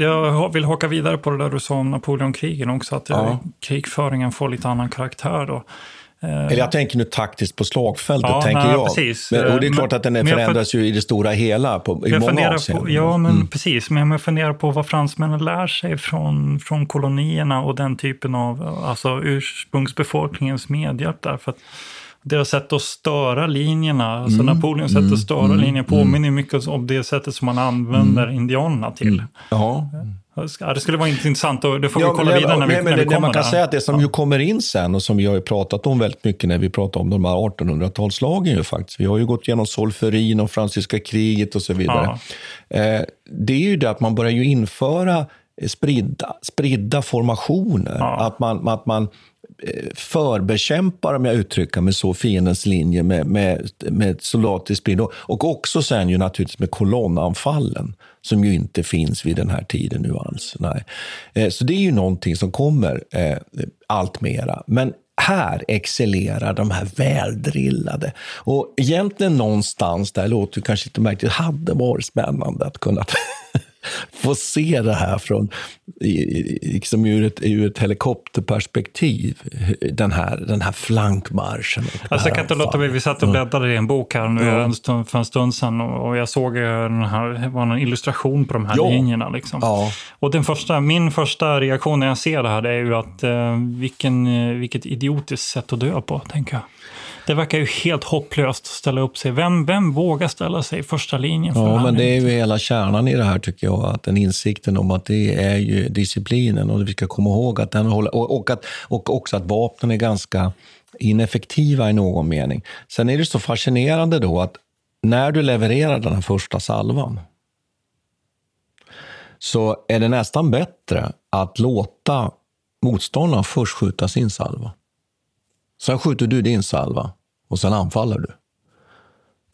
Jag vill haka vidare på det där du sa om Napoleonkrigen också, att ja. krigföringen får lite annan karaktär då. Eh, Eller jag tänker nu taktiskt på slagfältet, ja, tänker nej, jag. Precis. Men, och det är klart att den förändras ju i det stora hela på, i många avseenden. Ja, men mm. precis. Men jag funderar på vad fransmännen lär sig från, från kolonierna och den typen av alltså ursprungsbefolkningens medhjälp där. För att, deras sätt att störa linjerna, alltså mm. Napoleons sätt att störa mm. påminner mm. mycket om det sättet som man använder mm. indianerna till. Mm. Ja. Ja, det skulle vara intressant och det får ja, vi kolla vidare när vi, men, när vi kommer Man kan där. säga att det som ju kommer in sen och som vi har ju pratat om väldigt mycket när vi pratar om de här 1800-talslagen ju faktiskt. Vi har ju gått igenom solferin och fransyska kriget och så vidare. Eh, det är ju det att man börjar ju införa spridda, spridda formationer. Att man, att man Eh, förbekämpar, om jag uttrycker mig så, fiendens linje med, med, med soldater i. Och också sen ju naturligtvis med kolonnanfallen, som ju inte finns vid den här tiden nu alls. Nej. Eh, så det är ju någonting som kommer eh, allt mera. Men här excellerar de här väldrillade. Och egentligen någonstans, där låter det kanske lite märkligt, hade varit spännande att kunna [LAUGHS] få se det här från, liksom ur, ett, ur ett helikopterperspektiv. Den här, den här flankmarschen. Alltså, jag kan inte låta mig, vi satt och bläddrade i en bok här nu ja. en stund, för en stund sedan och jag såg den här, var en illustration på de här ja. linjerna. Liksom. Ja. Och den första, min första reaktion när jag ser det här det är ju att eh, vilken, eh, vilket idiotiskt sätt att dö på, tänker jag. Det verkar ju helt hopplöst att ställa upp sig. Vem, vem vågar ställa sig i första linjen? För ja, men det är ju hela kärnan i det här tycker jag. Att den insikten om att det är ju disciplinen och vi ska komma ihåg att den håller, och, och, att, och också att vapnen är ganska ineffektiva i någon mening. Sen är det så fascinerande då att när du levererar den här första salvan så är det nästan bättre att låta motståndaren först skjuta sin salva. Sen skjuter du din salva och sen anfaller du.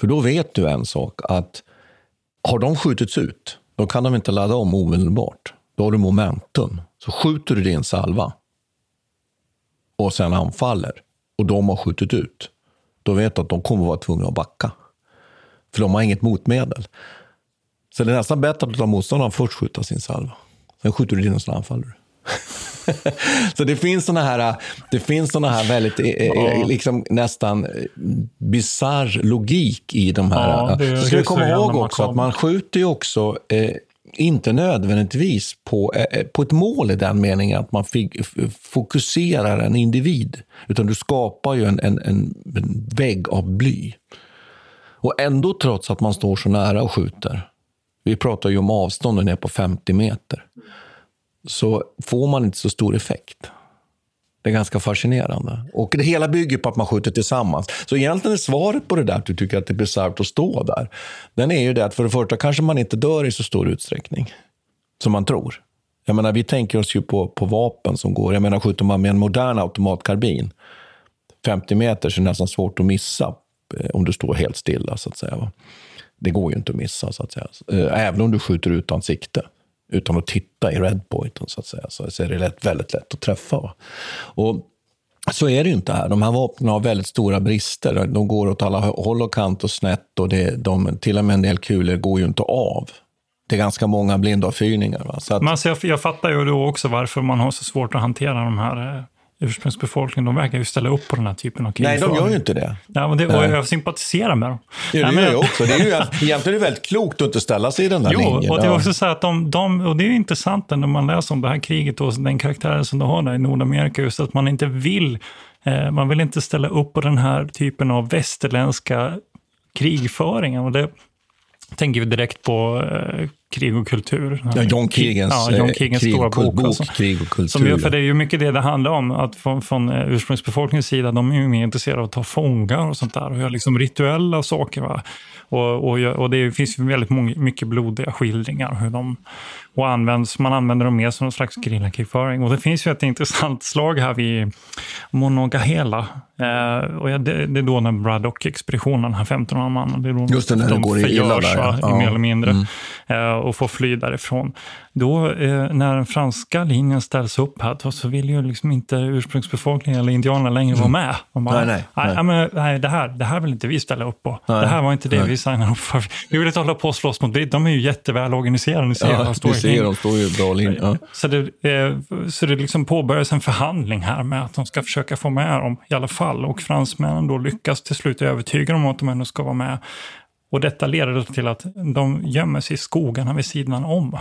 För då vet du en sak, att har de skjutits ut, då kan de inte ladda om omedelbart. Då har du momentum. Så skjuter du din salva och sen anfaller och de har skjutit ut, då vet du att de kommer vara tvungna att backa. För de har inget motmedel. Så det är nästan bättre att låta motståndaren först skjuta sin salva. Sen skjuter du din och sen anfaller du. [LAUGHS] så det finns såna här, det finns såna här väldigt, eh, eh, ja. liksom nästan bisarr logik i de här. Ja, det, så ska vi komma ihåg också att man skjuter ju också eh, inte nödvändigtvis på, eh, på ett mål i den meningen att man fokuserar en individ, utan du skapar ju en, en, en, en vägg av bly. Och ändå, trots att man står så nära och skjuter, vi pratar ju om avstånden ner på 50 meter, så får man inte så stor effekt. Det är ganska fascinerande. Och det hela bygger på att man skjuter tillsammans. Så egentligen är svaret på det där att du tycker att det är bisarrt att stå där, den är ju det att för det första kanske man inte dör i så stor utsträckning som man tror. Jag menar, vi tänker oss ju på, på vapen som går, jag menar skjuter man med en modern automatkarbin 50 meter så är det nästan svårt att missa eh, om du står helt stilla så att säga. Det går ju inte att missa så att säga. Eh, även om du skjuter utan sikte utan att titta i redpointen så att säga, så är det lätt, väldigt lätt att träffa. Och så är det ju inte här. De här vapnen har väldigt stora brister. De går åt alla håll och kant och snett och det, de, till och med en del kulor går ju inte av. Det är ganska många blindavfyrningar. Va? Så att... Men alltså jag, jag fattar ju då också varför man har så svårt att hantera de här eh, ursprungsbefolkningen, de verkar ju ställa upp på den här typen av krig. Nej, de gör ju inte det. Ja, men det och jag sympatiserar med dem. Det, det Nej, gör jag också. Det är ju, egentligen är det väldigt klokt att inte ställa sig i den här jo, linjen. och det är också så att de, de, och det är intressant när man läser om det här kriget och den karaktären som du har där i Nordamerika, just att man inte vill, eh, man vill inte ställa upp på den här typen av västerländska krigföringen. Och det tänker vi direkt på eh, krig och kultur. Ja, John Keegans, ja, John Keegans krig, stora bok. bok alltså. Krig och kultur. Som, för det är ju mycket det det handlar om. Att från, från eh, ursprungsbefolkningens sida, de är ju mer intresserade av att ta fångar och sånt där. Och göra liksom rituella saker. Va? Och, och, och det finns ju väldigt många, mycket blodiga skildringar. Hur de, och används, man använder dem mer som en slags gerillakrigföring. Och det finns ju ett intressant slag här vid Monongahela. Eh, och det, det är då när Braddock-expeditionen, den här 1500 man, det är då Just det, när de det går illa där. va, Ja. mer eller mindre. Mm. Eh, och får fly därifrån. Då, eh, när den franska linjen ställs upp här, då så vill ju liksom inte ursprungsbefolkningen eller indianerna längre vara med. De bara, Mm. Nej, nej, nej. men, nej det, här, det här vill inte vi ställa upp på. Nej, det här var inte det nej. vi signade upp för. Vi vill inte hålla på och slåss mot britt. De är ju jätteväl organiserade. Ni ser, Ja, de står ser, de står ju bra linje. Ja. Så det, eh, så det liksom påbörjas en förhandling här med att de ska försöka få med dem i alla fall. Och fransmännen då lyckas till slut övertyga dem om att de ändå ska vara med. Och detta leder till att de gömmer sig i skogarna vid sidan om.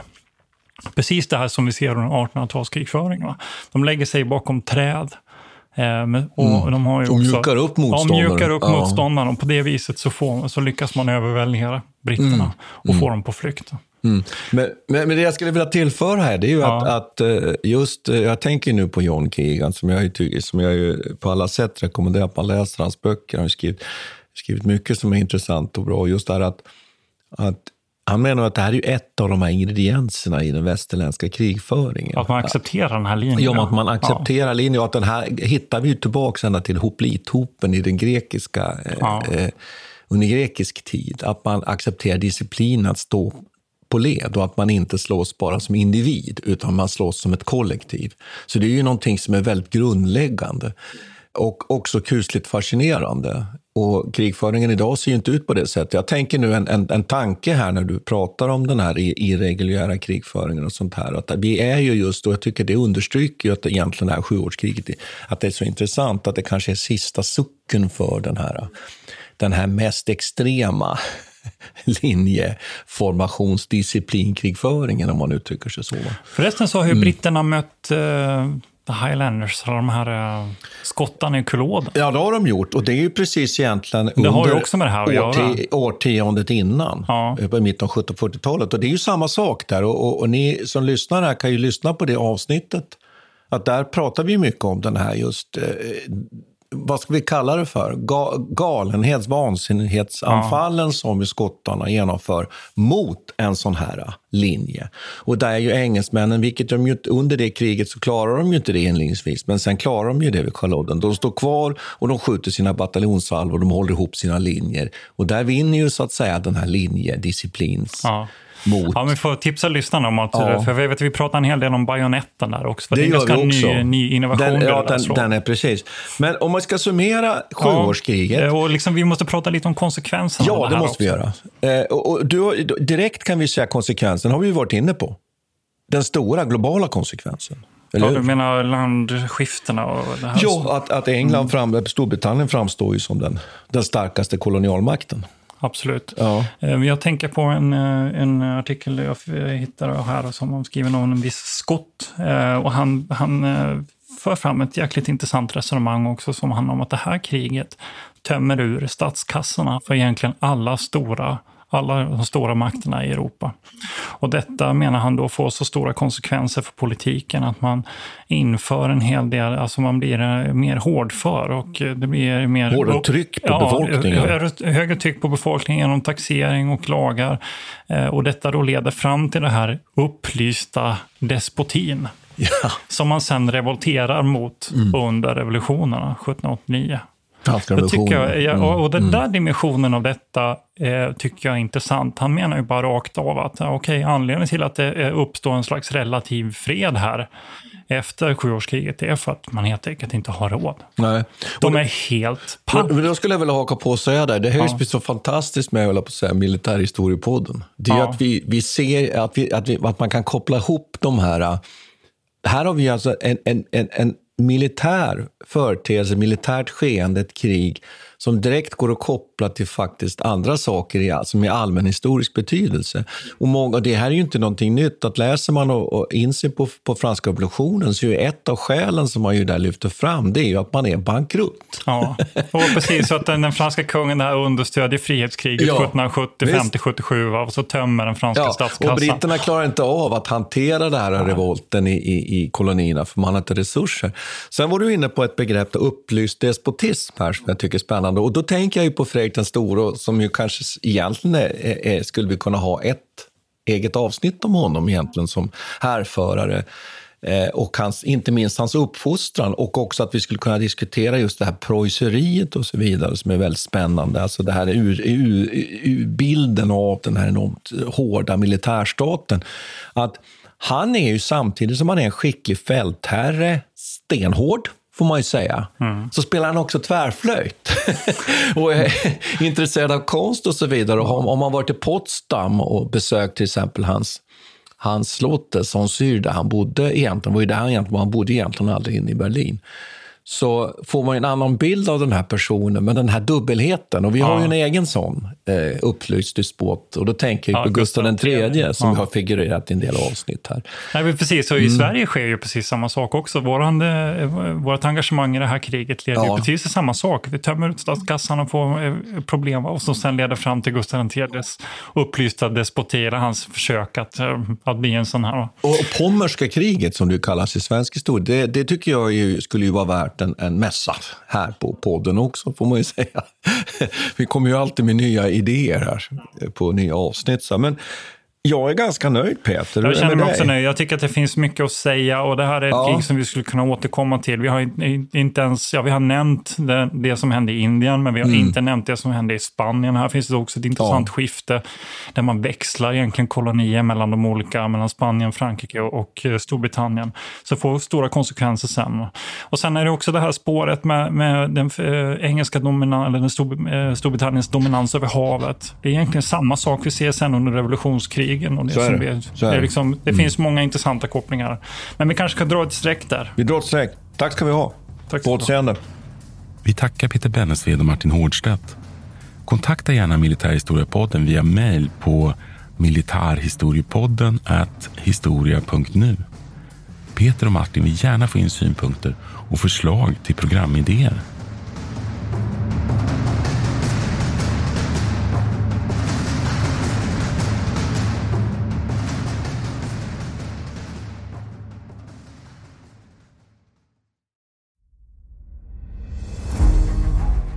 Precis det här som vi ser under 1800-talskrigföringen. va. De lägger sig bakom träd. Eh, och Mm. de har ju Och också, mjukar upp Ja, motståndaren. mjukar upp Ja. motståndaren. Och på det viset så, får, så lyckas man överväldiga britterna Mm. och få dem på flykt. Mm. Men, men, men det jag skulle vilja tillföra här, det är ju att, att eh, just, eh, jag tänker nu på John Keegan, som jag, som jag på alla sätt rekommenderar att man läser hans böcker. Han har skrivit, skrivit mycket som är intressant och bra. Just det här att, att han menar att det här är ju ett av de här ingredienserna i den västerländska krigföringen. Att man accepterar den här linjen. Ja, att man accepterar linjen och att den här hittar vi ju tillbaka ända till hoplithopen i den grekiska, eh, Ja. eh, under grekisk tid. Att man accepterar disciplin att stå på led och att man inte slåss bara som individ utan man slåss som ett kollektiv. Så det är ju någonting som är väldigt grundläggande och också kusligt fascinerande. Och krigföringen idag ser ju inte ut på det sättet. Jag tänker nu en, en, en tanke här när du pratar om den här irreguljära krigföringen och sånt här. Att vi är ju just, och jag tycker det understryker ju att det egentligen det här sjuårskriget, att det är så intressant att det kanske är sista sucken för den här, den här mest extrema [LAUGHS] linjeformationsdisciplinkrigföringen om man uttrycker sig så. Förresten så har ju Mm. britterna mött eh, The Highlanders, de här uh, skottarna i Kulloden. Ja, det har de gjort. Och det är ju precis egentligen Det ju under också med det här årti- årtiondet innan, eh, på mitten av 1740-talet. Och det är ju samma sak där. Och, och, och ni som lyssnar här kan ju lyssna på det avsnittet. Att där pratar vi mycket om den här just, eh, vad ska vi kalla det för? Ga, galenhets, vansinnighetsanfallen som ju skottarna genomför mot en sån här linje. Och där är ju engelsmännen, vilket de ju under det kriget så klarar de ju inte det inledningsvis, men sen klarar de ju det vid Culloden. De står kvar och de skjuter sina bataljonssalvor, de håller ihop sina linjer. Och där vinner ju så att säga den här linjedisciplins Ja. Mot Ja, vi får tipsa lyssnarna om att, Ja. för jag vet vi pratar en hel del om bajonetten där också. För det, är en ganska vi ny, ny innovation. Den, det ja, den, den är precis. Men om man ska summera sjuårskriget. Ja, och liksom, vi måste prata lite om konsekvenserna Ja, det det måste vi också. göra. Eh, och, och du, direkt kan vi säga konsekvensen, har vi ju varit inne på. Den stora globala konsekvensen. Eller Ja, du menar landskiftena och det här? Ja, att, att England, fram, Storbritannien framstår ju som den, den starkaste kolonialmakten. Absolut. Ja. Eh, Jag tänker på en, eh, en artikel jag f- hittade här som var skriven av en viss skott. Eh, Och han, han eh, för fram ett jäkligt intressant resonemang också som handlar om att det här kriget tömmer ur statskassorna för egentligen alla stora alla de stora makterna i Europa. Och detta menar han då får så stora konsekvenser för politiken att man inför en hel del, alltså man blir eh, mer hårdför och eh, det blir mer... Hårdare tryck på befolkningen. hö- Högre tryck på befolkningen genom taxering och lagar. Eh, Och detta då leder fram till det här upplysta despotin. Som man sen revolterar mot under revolutionerna 1789. Det tycker jag, revolutionen. ja, och och den Mm. där dimensionen av detta eh, tycker jag är intressant. Han menar ju bara rakt av att okej, anledningen till att det eh, uppstår en slags relativ fred här efter sjuårskriget är för att man helt enkelt inte har råd. Nej. De är helt paff. Men, då skulle jag vilja haka på och säga där, det här Ja. är så fantastiskt med jag på att säga, militärhistoriepodden. Det är Ja. att, vi, vi ser att, vi, att, vi, att man kan koppla ihop de här... äh, Här har vi alltså en, en, en militär företeelse, militärt skeende, ett krig som direkt går att koppla till faktiskt andra saker i, som är allmänhistorisk betydelse. Och många, det här är ju inte någonting nytt. Att läser man och, och in sig på, på franska revolutionen så är ett av skälen som man ju där lyfter fram, det är ju att man är bankrutt. Ja, och precis så att den, den franska kungen där understödjer frihetskriget Ja, 1770, visst. 50, 77 va? och så tömmer den franska Ja, statskassan. och britterna klarar inte av att hantera den här revolten i, i, i kolonierna, för man har inte resurser. Sen var du inne på ett begrepp, upplyst despotism, här, som jag tycker är spännande. Och då tänker jag ju på Fredrik den store, som ju kanske egentligen är, är, är, skulle vi kunna ha ett eget avsnitt om honom egentligen som härförare. Eh, och hans, inte minst hans uppfostran och också att vi skulle kunna diskutera just det här preusseriet och så vidare som är väldigt spännande. Alltså det här ur, ur, ur bilden av den här enormt hårda militärstaten. Att han är ju samtidigt som han är en skicklig fältherre, stenhård får man ju säga, så spelar han också tvärflöjt. [LAUGHS] och är intresserad av konst och så vidare. Och om, man varit i Potsdam och besökt till exempel hans hans slott, Sansyr, där han bodde egentligen, var ju där han egentligen, han bodde egentligen aldrig inne i Berlin. Så får man en annan bild av den här personen, med den här dubbelheten. Och vi har Ja. ju en egen sån eh, upplyst despot. Och då tänker jag Ja, på Gustav Gustav III, som Ja. har figurerat i en del avsnitt här. Nej, precis, och i Mm. Sverige sker ju precis samma sak också. Våran, eh, vårt engagemang i det här kriget leder Ja. ju precis till samma sak. Vi tömmer ut statskassan och får eh, problem och som sen leder fram till Gustav IIIs upplysta despoti, eller hans försök att, eh, att bli en sån här. och Pommerska kriget, som det kallas i svensk historia, det, det tycker jag ju, skulle ju vara värt en, en mässa här på podden också, får man ju [LAUGHS] säga. Vi kommer ju alltid med nya idéer här på nya avsnitt. Men jag är ganska nöjd, Peter. Hur Jag det känner mig också nöjd. Jag tycker att det finns mycket att säga och det här är ett Ja. krig som vi skulle kunna återkomma till. Vi har inte- ens, ja, vi har nämnt det, det som hände i Indien, men vi har Mm. inte nämnt det som hände i Spanien. Här finns det också ett intressant Ja. skifte där man växlar egentligen kolonier mellan de olika, mellan Spanien, Frankrike och, och eh, Storbritannien. Så får stora konsekvenser sen. Och sen är det också det här spåret med, med den eh, engelska dominan, eller den Stor, eh, Storbritanniens dominans över havet. Det är egentligen samma sak vi ser sen under revolutionskrigen. Och det som det. det, är det. liksom, det Mm. finns många intressanta kopplingar. Men vi kanske ska dra ett streck där. Vi drar ett streck. Tack ska vi ha. Tack På återseende. Vi tackar Peter Bennesved och Martin Hårdstedt. Kontakta gärna Militärhistoriepodden via mejl på militarhistoriepodden historia.nu. Peter och Martin vill gärna få in synpunkter och förslag till programidéer.